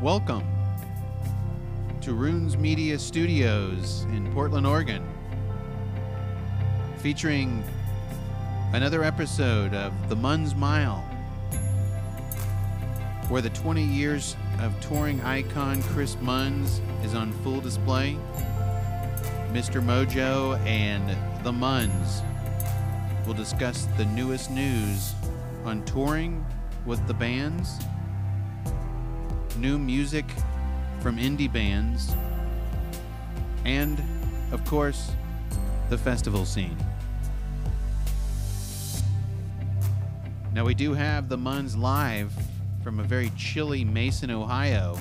Welcome to Runes Media Studios in Portland, Oregon, featuring another episode of The Munns Mile, where the 20 years of touring icon Chris Munns is on full display. Mr. Mojo and The Munns will discuss the newest news on touring with the bands, new music from indie bands, and, of course, the festival scene. Now, we do have the Muns live from a very chilly Mason, Ohio.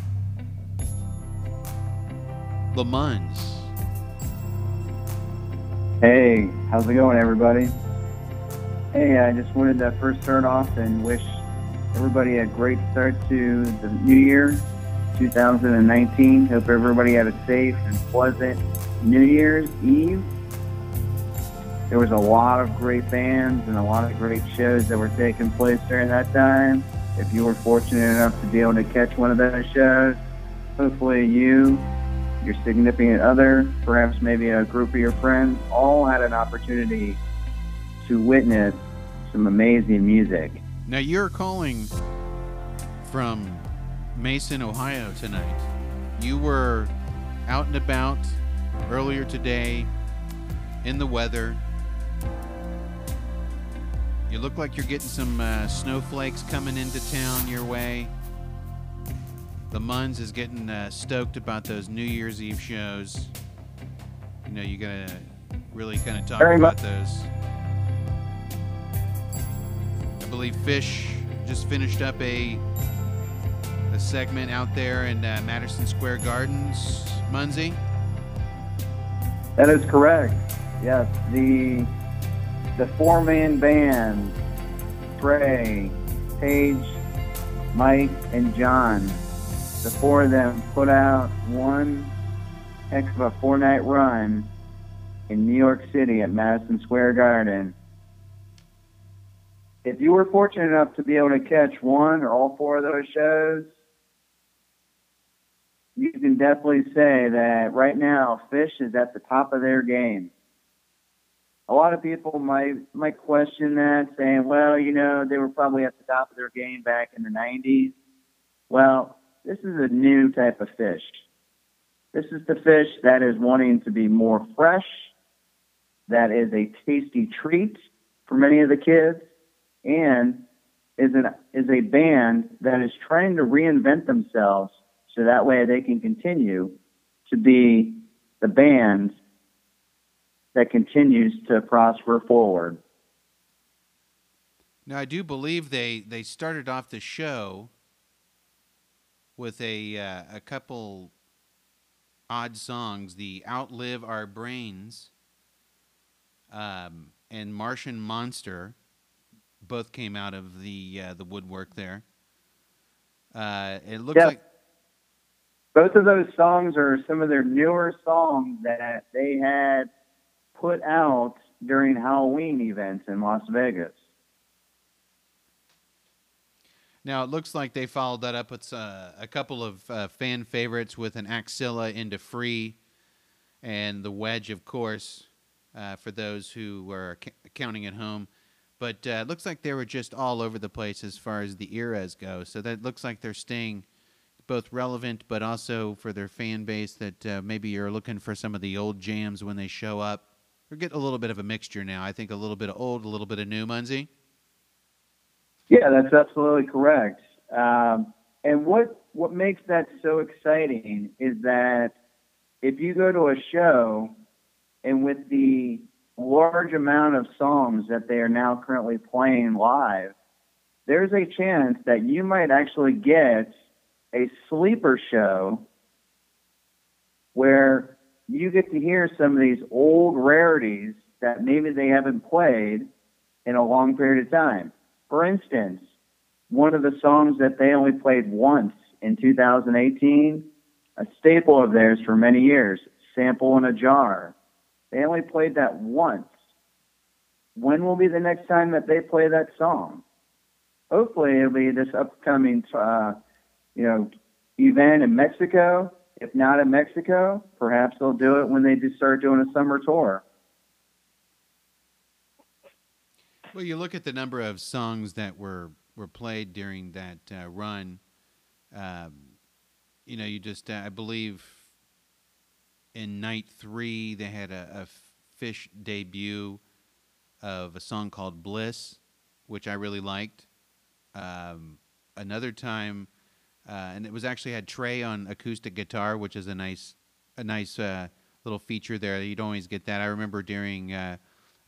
The Muns. Hey, how's it going, everybody? Hey, I just wanted to first start off and wish everybody a great start to the new year, 2019. Hope everybody had a safe and pleasant New Year's Eve. There was a lot of great bands and a lot of great shows that were taking place during that time. If you were fortunate enough to be able to catch one of those shows, hopefully you your significant other, perhaps maybe a group of your friends, all had an opportunity to witness some amazing music. Now, you're calling from Mason, Ohio tonight. You were out and about earlier today in the weather. You look like you're getting some uh, snowflakes coming into town your way. The Muns is getting uh, stoked about those New Year's Eve shows. You know, you gotta really kind of talk Very about much. those. I believe Phish just finished up a a segment out there in uh, Madison Square Gardens. Munsey. That is correct. Yes, the the four man band, Trey, Page, Mike, and John. The four of them put out one heck of a four night run in New York City at Madison Square Garden. If you were fortunate enough to be able to catch one or all four of those shows, you can definitely say that right now Phish is at the top of their game. A lot of people might might question that, saying, "Well, you know, they were probably at the top of their game back in the '90s." Well, this is a new type of fish. This is the fish that is wanting to be more fresh. That is a tasty treat for many of the kids, and is an is a band that is trying to reinvent themselves so that way they can continue to be the band that continues to prosper forward. now I do believe they they started off the show with a uh, a couple odd songs, the "Outlive Our Brains" um, and "Martian Monster." Both came out of the uh, the woodwork there. Uh, it looks Yeah. like Both of those songs are some of their newer songs that they had put out during Halloween events in Las Vegas. Now it looks like they followed that up with uh, a couple of uh, fan favorites with an Axilla into Free, and the Wedge, of course, uh, for those who were c- counting at home. But uh, it looks like they were just all over the place as far as the eras go. So that looks like they're staying both relevant, but also for their fan base that uh, maybe you're looking for some of the old jams when they show up. We're getting a little bit of a mixture now. I think a little bit of old, a little bit of new, Munzie. Yeah, that's absolutely correct. Um, and what what makes that so exciting is that if you go to a show and with the large amount of songs that they are now currently playing live, there's a chance that you might actually get a sleeper show where you get to hear some of these old rarities that maybe they haven't played in a long period of time. For instance, one of the songs that they only played once in 2018, a staple of theirs for many years, Sample in a Jar. They only played that once. When will be the next time that they play that song? Hopefully, it'll be this upcoming, uh, you know, event in Mexico. If not in Mexico, perhaps they'll do it when they do start doing a summer tour. Well, you look at the number of songs that were were played during that uh, run. Um, you know, you just uh, I believe in night three they had a, a Phish debut of a song called Bliss, which I really liked. Um, another time, uh, and it was actually had Trey on acoustic guitar, which is a nice, a nice uh, little feature there. You don't always get that. I remember during, uh,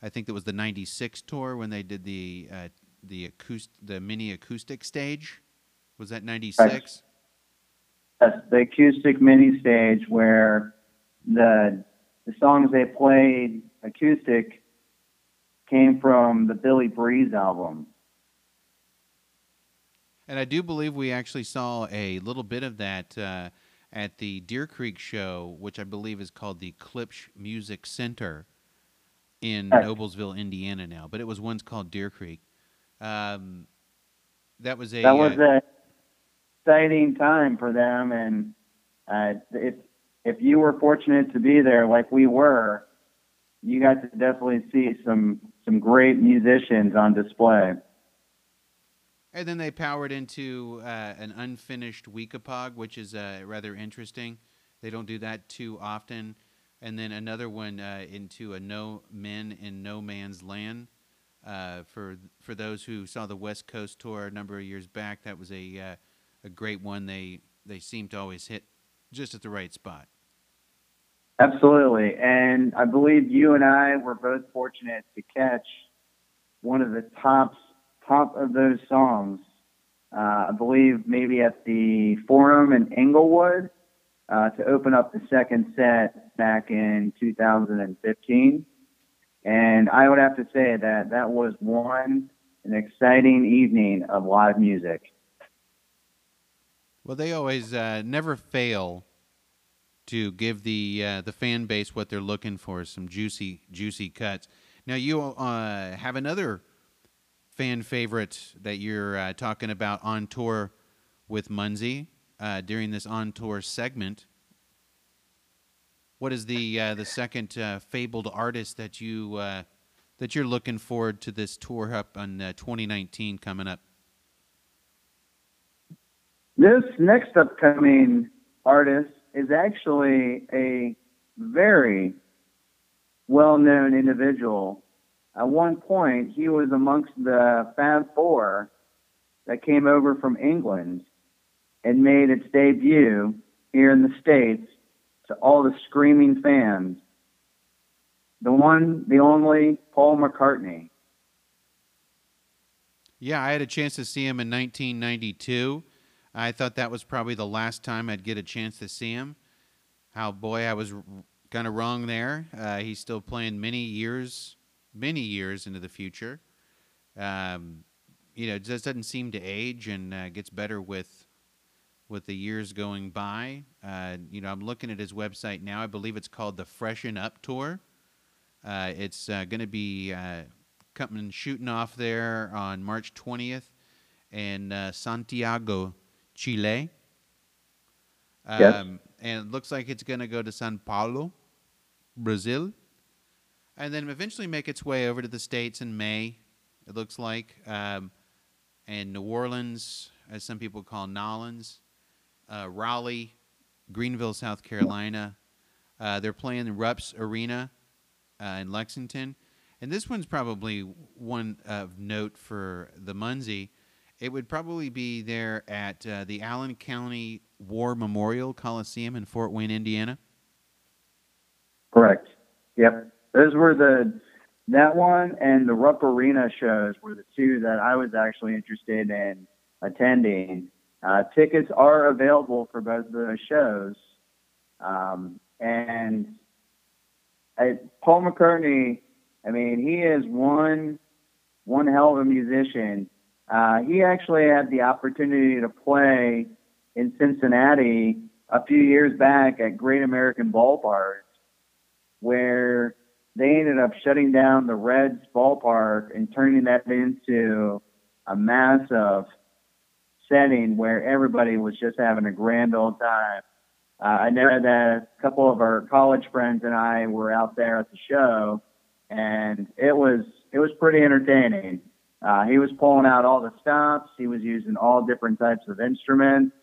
I think it was the '96 tour when they did the uh, the acoustic, the mini acoustic stage. Was that '96? Yes, the acoustic mini stage where the the songs they played acoustic came from the Billy Breathes album. And I do believe we actually saw a little bit of that uh, at the Deer Creek show, which I believe is called the Klipsch Music Center in. Noblesville, Indiana now. But it was once called Deer Creek. Um, that was a that was uh, an exciting time for them, and uh, if if you were fortunate to be there, like we were, you got to definitely see some some great musicians on display. And then they powered into uh, an unfinished Weekapaug, which is uh, rather interesting. They don't do that too often. And then another one uh, into a No Men in No Man's Land. Uh, for for those who saw the West Coast tour a number of years back, that was a uh, a great one. They they seem to always hit just at the right spot. Absolutely, and I believe you and I were both fortunate to catch one of the tops top of those songs. Uh, I believe maybe at the Forum in Inglewood uh, to open up the second set back in 2015. And I would have to say that that was one an exciting evening of live music. Well, they always uh, never fail to give the uh, the fan base what they're looking for, some juicy juicy cuts. Now you uh, have another fan favorite that you're uh, talking about on tour with Munzie uh, during this on tour segment. What is the uh, the second fabled artist that you that you're looking forward to this tour up on uh, 2019 coming up? This next upcoming artist is actually a very well known individual. At one point, he was amongst the Fab Four that came over from England and made its debut here in the States to all the screaming fans. The one, the only Paul McCartney. Yeah, I had a chance to see him in 1992. I thought that was probably the last time I'd get a chance to see him. How boy, I was kind of wrong there. Uh, he's still playing many years, many years into the future. Um, you know, just doesn't seem to age and uh, gets better with with the years going by. Uh, you know, I'm looking at his website now. I believe it's called the Freshen Up Tour. Uh, it's uh, going to be uh, coming shooting off there on March 20th in Santiago, Chile. Um, Yes. And it looks like it's going to go to Sao Paulo, Brazil, and then eventually make its way over to the States in May, it looks like, um, and New Orleans, as some people call Nolans, uh, Raleigh, Greenville, South Carolina. Uh, they're playing the Rupp Arena uh, in Lexington. And this one's probably one of note for the Munzie. It would probably be there at uh, the Allen County War Memorial Coliseum in Fort Wayne, Indiana. Correct. Yep. Those were the that one and the Rupp Arena shows were the two that I was actually interested in attending. Uh, tickets are available for both of those shows, um, and I, Paul McCartney. I mean, he is one one hell of a musician. Uh, he actually had the opportunity to play in Cincinnati a few years back at Great American Ballpark where they ended up shutting down the Reds ballpark and turning that into a massive setting where everybody was just having a grand old time. Uh, I know that a couple of our college friends and I were out there at the show, and it was it was pretty entertaining. Uh, he was pulling out all the stops. He was using all different types of instruments.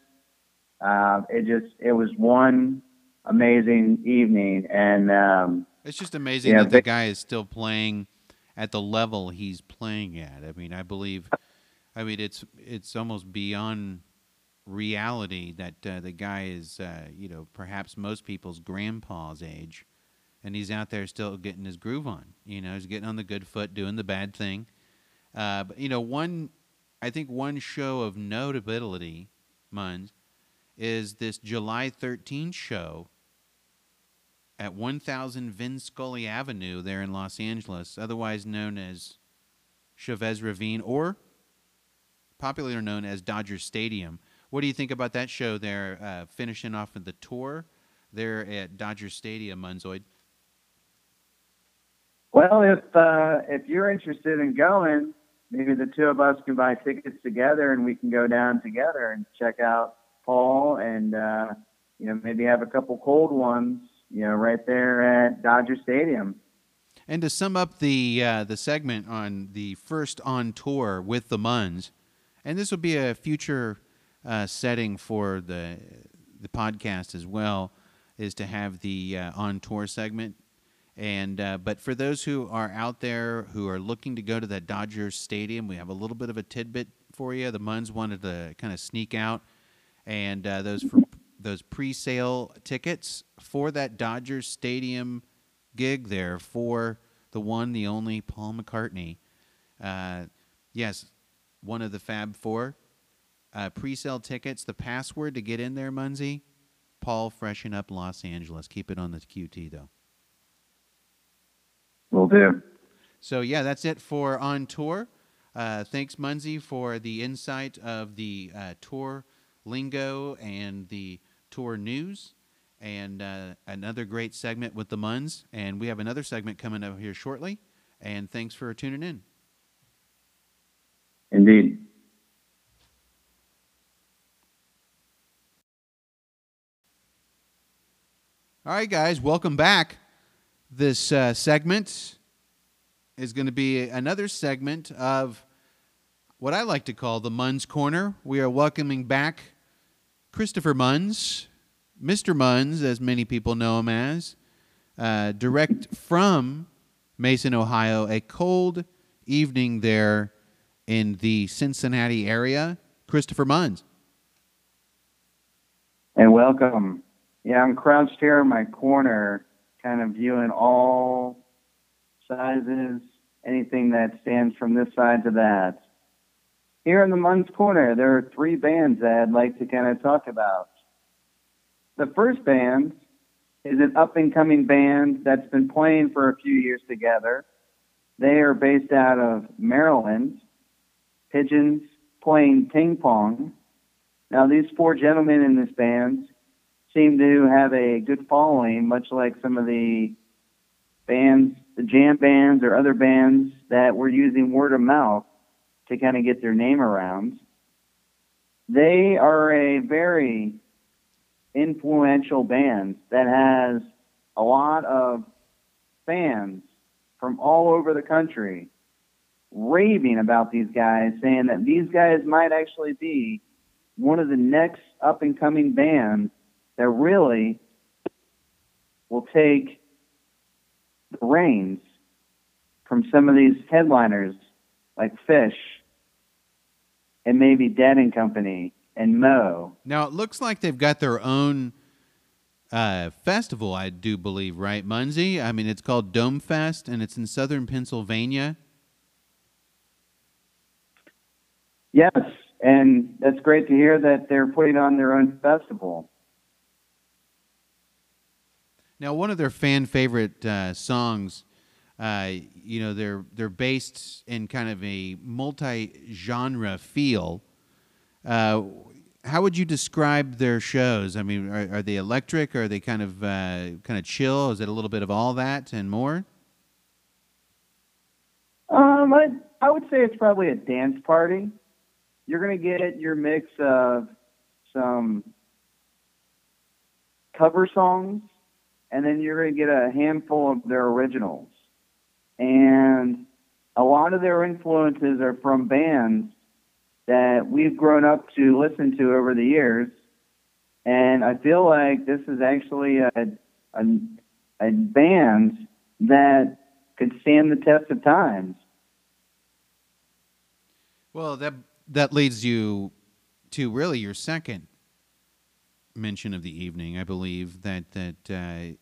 Uh, it just it was one amazing evening, and um, it's just amazing Yeah, that the guy is still playing at the level he's playing at. I mean, I believe, I mean, it's it's almost beyond reality that uh, the guy is, uh, you know, perhaps most people's grandpa's age, and he's out there still getting his groove on. You know, he's getting on the good foot, doing the bad thing. Uh, but you know, one, I think one show of notability, Munz, is this July 13th show at 1000 Vin Scully Avenue there in Los Angeles, otherwise known as Chavez Ravine or popularly known as Dodger Stadium. What do you think about that show there, uh, finishing off of the tour there at Dodger Stadium, Munzoid? Well, if uh, if you're interested in going, maybe the two of us can buy tickets together, and we can go down together and check out Paul, and uh, you know maybe have a couple cold ones, you know, right there at Dodger Stadium. And to sum up the uh, the segment on the first on tour with the Muns, and this will be a future uh, setting for the the podcast as well, is to have the uh, on tour segment. And uh, but for those who are out there who are looking to go to that Dodgers Stadium, we have a little bit of a tidbit for you. The Muns wanted to kind of sneak out, and uh, those for those pre-sale tickets for that Dodgers Stadium gig there for the one, the only Paul McCartney. Uh, yes, one of the Fab Four. Uh, pre-sale tickets. The password to get in there, Munsey. Paul freshen up Los Angeles. Keep it on the QT though. Will do. So yeah, that's it for on tour. Uh, thanks, Munsey, for the insight of the uh, tour lingo and the tour news, and uh, another great segment with the Muns. And we have another segment coming up here shortly. And thanks for tuning in. Indeed. All right, guys, welcome back. This uh, segment is going to be another segment of what I like to call the Munns Corner. We are welcoming back Christopher Munns, Mr. Munns, as many people know him as, uh, direct from Mason, Ohio. A cold evening there in the Cincinnati area. Christopher Munns. And welcome. Yeah, I'm crouched here in my corner, kind of viewing all sizes, anything that stands from this side to that. Here in the Munns Corner, there are three bands that I'd like to kind of talk about. The first band is an up and coming band that's been playing for a few years together. They are based out of Maryland, Pigeons playing ping pong. Now, these four gentlemen in this band seem to have a good following, much like some of the bands, the jam bands or other bands that were using word of mouth to kind of get their name around. They are a very influential band that has a lot of fans from all over the country raving about these guys, saying that these guys might actually be one of the next up and coming bands that really will take the reins from some of these headliners like Phish and maybe Dead and Company and Mo. Now it looks like they've got their own uh, festival, I do believe, right, Munsey? I mean, it's called Dome Fest, and it's in southern Pennsylvania. Yes, and that's great to hear that they're putting on their own festival. Now, one of their fan favorite uh, songs, uh, you know, they're they're based in kind of a multi-genre feel. Uh, how would you describe their shows? I mean, are, are they electric? Are they kind of uh, kind of chill? Is it a little bit of all that and more? Um, I, I would say it's probably a dance party. you're going to get your mix of some cover songs, and then you're going to get a handful of their originals. And a lot of their influences are from bands that we've grown up to listen to over the years. And I feel like this is actually a, a, a band that could stand the test of times. Well, that that leads you to really your second mention of the evening. I believe that that uh,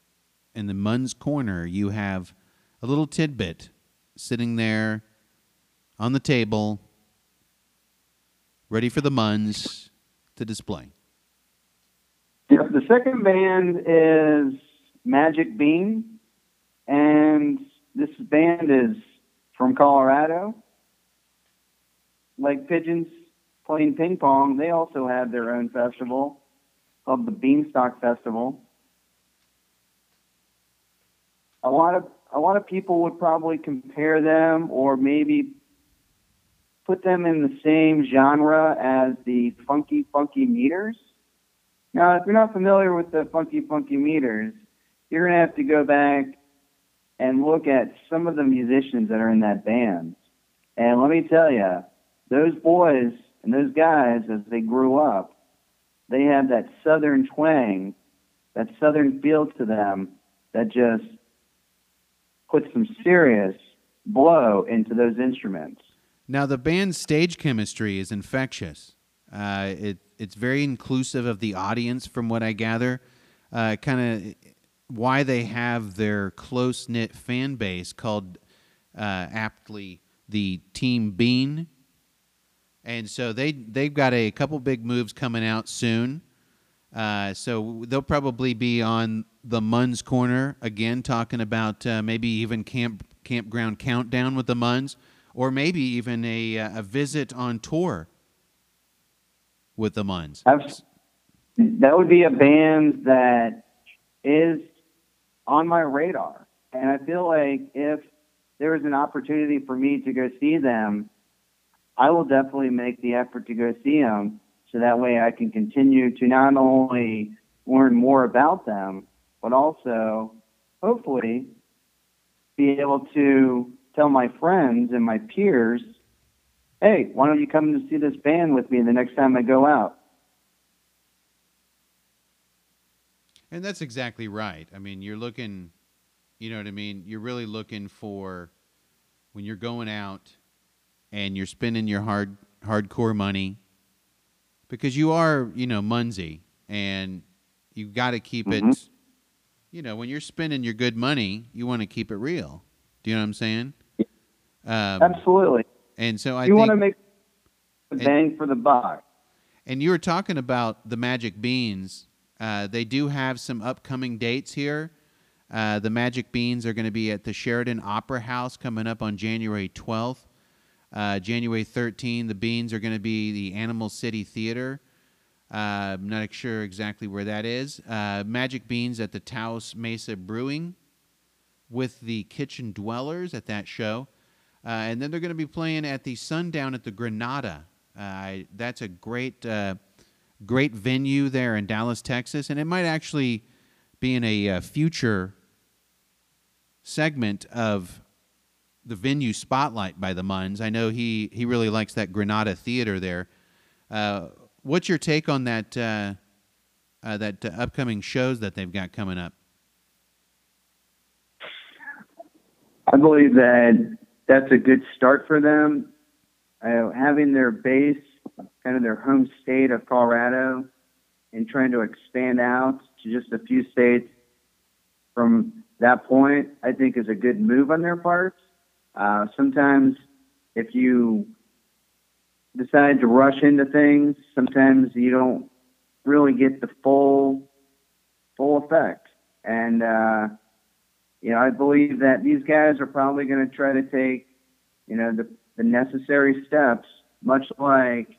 in the Mun's corner you have a little tidbit sitting there on the table, ready for the Muns to display. Yep, the second band is Magic Bean, and this band is from Colorado. Like Pigeons playing ping pong, they also have their own festival called the Beanstalk Festival. A lot of a lot of people would probably compare them or maybe put them in the same genre as the Funky Funky Meters. Now, if you're not familiar with the Funky Funky Meters, you're going to have to go back and look at some of the musicians that are in that band. And let me tell you, those boys and those guys, as they grew up, they have that southern twang, that southern feel to them that just puts some serious blow into those instruments. Now, the band's stage chemistry is infectious. Uh, it it's very inclusive of the audience, from what I gather. Uh, kind of why they have their close knit fan base called uh, aptly the Team Bean, and so they they've got a couple big moves coming out soon. Uh, so they'll probably be on the Muns corner again, talking about uh, maybe even camp campground countdown with the Muns, or maybe even a uh, a visit on tour with the Muns. That would be a band that is on my radar, and I feel like if there is an opportunity for me to go see them, I will definitely make the effort to go see them, so that way I can continue to not only learn more about them, but also hopefully be able to tell my friends and my peers hey, why don't you come to see this band with me the next time I go out? And that's exactly right. I mean, you're looking, you know what I mean? You're really looking for when you're going out and you're spending your hard hardcore money because you are, you know, Munsey and you got to keep mm-hmm. it you know, when you're spending your good money, you want to keep it real. Do you know what I'm saying? Um, Absolutely. And so I you want to make bang and, for the buck. And you were talking about the Magic Beans. Uh, they do have some upcoming dates here. Uh, the Magic Beans are going to be at the Sheridan Opera House coming up on January 12th. Uh, January 13th, the Beans are going to be the Animal City Theater. Uh, I'm not sure exactly where that is. Uh, Magic Beans at the Taos Mesa Brewing with the Kitchen Dwellers at that show. Uh, and then they're going to be playing at the Sundown at the Granada. Uh, that's a great, uh, great venue there in Dallas, Texas, and it might actually be in a future segment of the venue spotlight by the Muns. I know he he really likes that Granada theater there. Uh, what's your take on that uh, that upcoming shows that they've got coming up? I believe that that's a good start for them. Uh, having their base, kind of their home state of Colorado, and trying to expand out to just a few states from that point, I think is a good move on their part. Uh, sometimes if you decide to rush into things, sometimes you don't really get the full full effect. And uh, you know, I believe that these guys are probably going to try to take, you know, the, the necessary steps, much like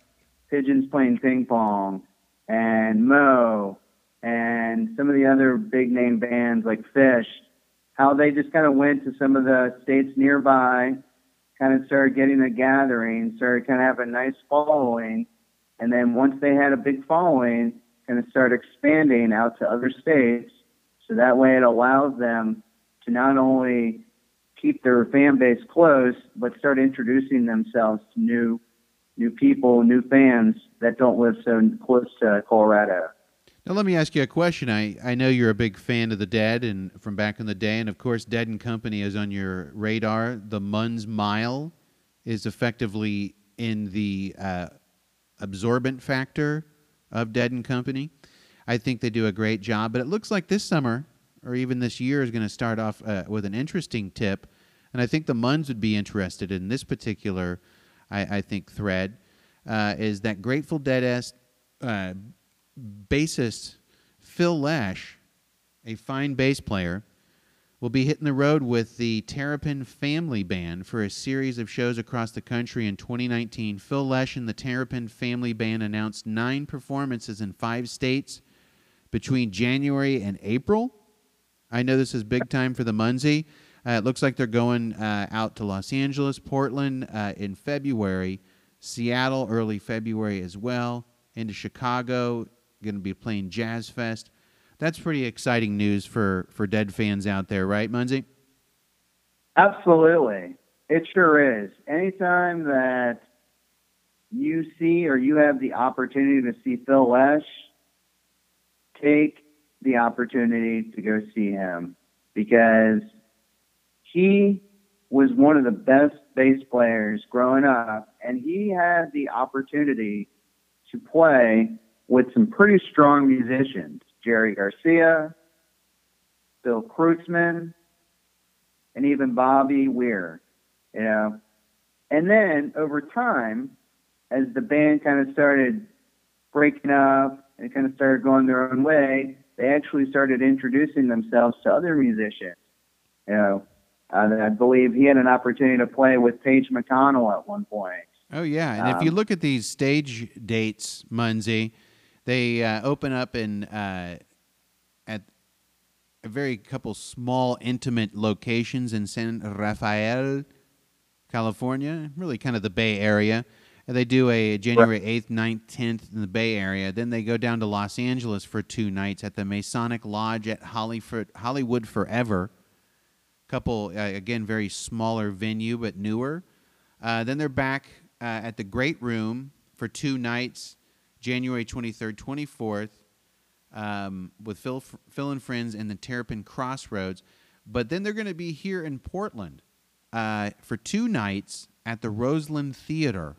Pigeons playing ping pong and Mo and some of the other big name bands like Phish, how they just kind of went to some of the states nearby kind of started getting a gathering, started kind of having a nice following, and then once they had a big following, kind of start expanding out to other states. So that way, it allows them to not only keep their fan base close, but start introducing themselves to new new people, new fans that don't live so close to Colorado. Now, let me ask you a question. I, I know you're a big fan of the Dead and from back in the day, and of course, Dead and Company is on your radar. The Munz Mile is effectively in the uh, absorbent factor of Dead and Company. I think they do a great job, but it looks like this summer or even this year is going to start off uh, with an interesting tip, and I think the Munz would be interested in this particular, I, I think, thread. Uh, is that Grateful Dead uh, bassist Phil Lesh, a fine bass player, will be hitting the road with the Terrapin Family Band for a series of shows across the country in 2019. Phil Lesh and the Terrapin Family Band announced nine performances in five states between January and April. I know this is big time for the Munzie. Uh, it looks like they're going uh, out to Los Angeles, Portland uh, in February, Seattle early February as well, into Chicago going to be playing Jazz Fest. That's pretty exciting news for, for Dead fans out there, right, Munzie? Absolutely. It sure is. Anytime that you see or you have the opportunity to see Phil Lesh, take the opportunity to go see him because he was one of the best bass players growing up, and he had the opportunity to play with some pretty strong musicians Jerry Garcia, Bill Kreutzmann, and even Bobby Weir. You know, and then over time, as the band kind of started breaking up and kind of started going their own way, they actually started introducing themselves to other musicians. You know, uh, I believe he had an opportunity to play with Page McConnell at one point. Oh yeah, and um, if you um, look at these stage dates, Munzie, they uh, open up in uh, at a very couple small, intimate locations in San Rafael, California, really kind of the Bay Area. And they do a January 8th, 9th, 10th in the Bay Area. Then they go down to Los Angeles for two nights at the Masonic Lodge at Hollywood Forever. Couple, uh, again, very smaller venue, but newer. Uh, then they're back uh, at the Grate Room for two nights January 23rd, 24th, um, with Phil, Phil and Friends and the Terrapin Crossroads. But then they're going to be here in Portland uh, for two nights at the Roseland Theater.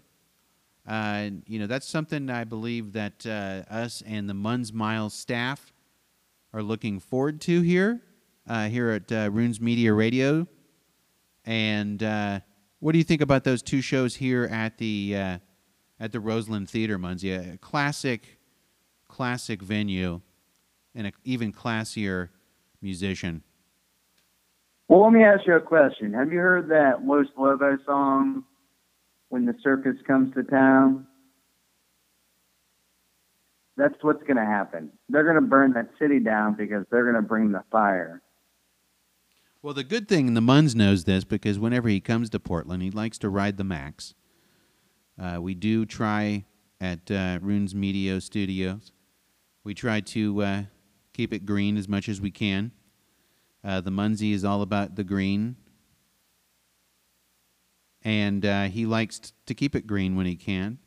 Uh, you know, that's something I believe that uh, us and the Munz Miles staff are looking forward to here, uh, here at uh, Runes Media Radio. And uh, what do you think about those two shows here at the at the Roseland Theater, Munzie, a classic, classic venue, and an even classier musician. Well, let me ask you a question. Have you heard that Los Lobos song, When the Circus Comes to Town? That's what's going to happen. They're going to burn that city down because they're going to bring the fire. Well, the good thing, the Munz knows this because whenever he comes to Portland, he likes to ride the Max. Uh, we do try at uh, Runes Media Studios. We try to uh, keep it green as much as we can. Uh, the Munzie is all about the green, and uh, he likes t- to keep it green when he can.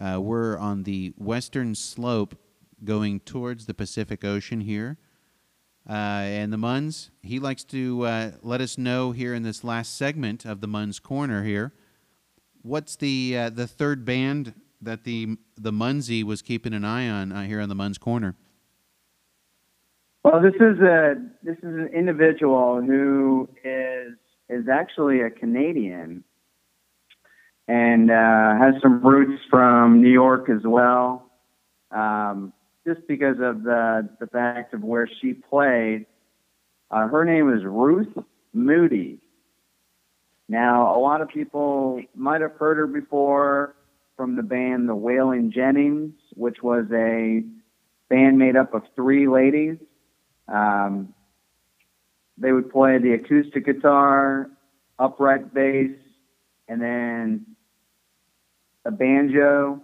Uh, we're on the western slope going towards the Pacific Ocean here. And the Munz, he likes to let us know here in this last segment of the Munz Corner here what's the uh, the third band that the the Munzie was keeping an eye on uh, here on the Munz Corner? Well, this is a this is an individual who is is actually a Canadian and uh, has some roots from New York as well. Um, just because of the the fact of where she played, uh, her name is Ruth Moody. Now, a lot of people might have heard her before from the band The Wailin' Jennys, which was a band made up of three ladies. Um, they would play the acoustic guitar, upright bass, and then a banjo,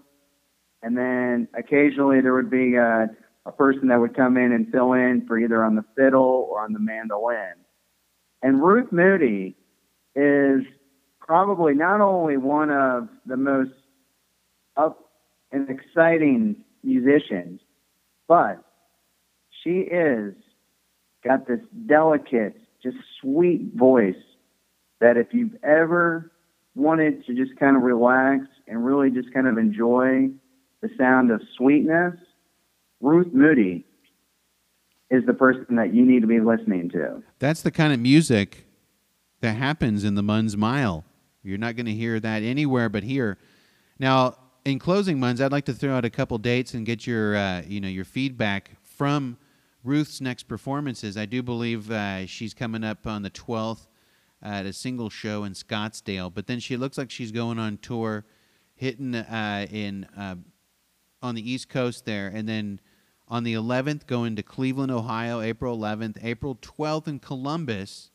and then occasionally there would be a, a person that would come in and fill in for either on the fiddle or on the mandolin. And Ruth Moody is probably not only one of the most up and exciting musicians, but she is got this delicate, just sweet voice that if you've ever wanted to just kind of relax and really just kind of enjoy the sound of sweetness, Ruth Moody is the person that you need to be listening to. That's the kind of music that happens in the Munz Mile. You're not going to hear that anywhere but here. Now, in closing, Munz, I'd like to throw out a couple dates and get your, uh, you know, your feedback from Ruth's next performances. I do believe uh, she's coming up on the 12th at a single show in Scottsdale, but then she looks like she's going on tour, hitting uh, in uh, on the East Coast there, and then on the 11th going to Cleveland, Ohio, April 11th, April 12th in Columbus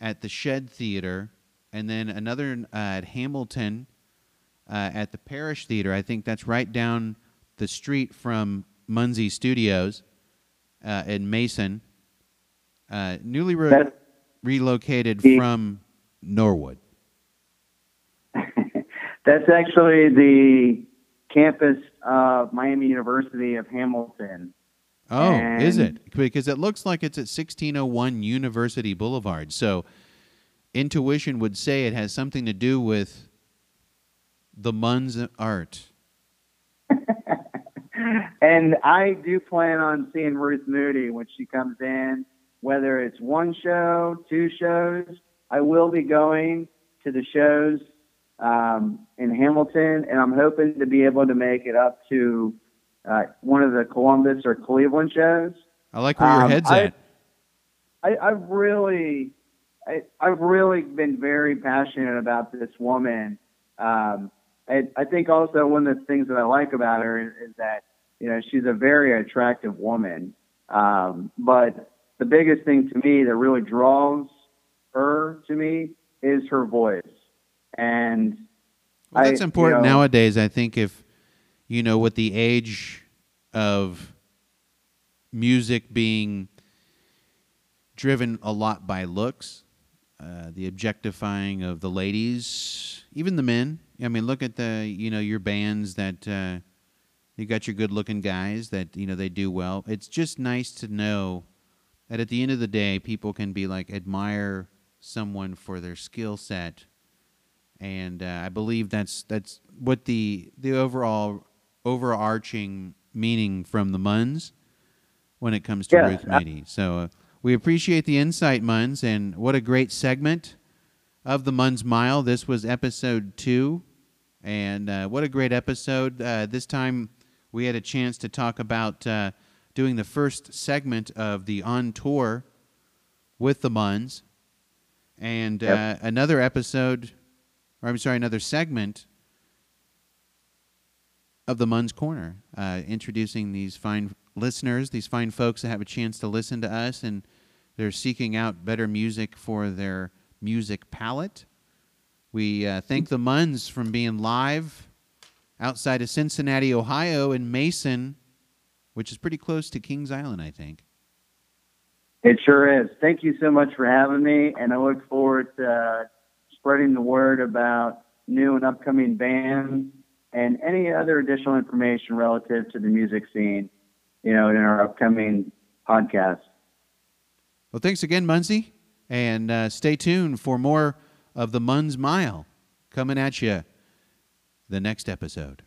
at the Shed Theater, and then another uh, at Hamilton uh, at the Parrish Theater. I think that's right down the street from Munsey Studios uh, in Mason. Uh, newly re- relocated from Norwood. That's actually the campus of Miami University of Hamilton. Oh, is it? Because it looks like it's at 1601 University Boulevard. So intuition would say it has something to do with the Munz art. and I do plan on seeing Ruth Moody when she comes in, whether it's one show, two shows. I will be going to the shows um, in Hamilton, and I'm hoping to be able to make it up to uh, one of the Columbus or Cleveland shows. I like where your Um, head's I- at. I, I've really, I, I've really been very passionate about this woman. Um, I, I think also one of the things that I like about her is, is that you know she's a very attractive woman. Um, but the biggest thing to me that really draws her to me is her voice. And Well, that's I- you important know- nowadays. I think if you know, with the age of music being driven a lot by looks, uh, the objectifying of the ladies, even the men. I mean, look at the you know your bands that uh, you got your good-looking guys that you know they do well. It's just nice to know that at the end of the day, people can be like admire someone for their skill set and uh, I believe that's that's what the the overall overarching meaning from the Munz when it comes to Yeah, Ruth I- Moody. So uh, we appreciate the insight, Munz, and what a great segment of the Munz Mile. This was episode two, and uh, what a great episode. Uh, this time we had a chance to talk about uh, doing the first segment of the on tour with the Munz, and uh, Yep. another episode or I'm sorry, another segment of the Munz Corner, uh, introducing these fine listeners, these fine folks that have a chance to listen to us, and they're seeking out better music for their music palette. We uh, thank the Munz from being live outside of Cincinnati, Ohio, in Mason, which is pretty close to Kings Island, I think. It sure is. Thank you so much for having me, and I look forward to uh, spreading the word about new and upcoming bands and any other additional information relative to the music scene, you know, in our upcoming podcast. Well, thanks again, Munsey, and uh, stay tuned for more of the Munz Mile coming at you the next episode.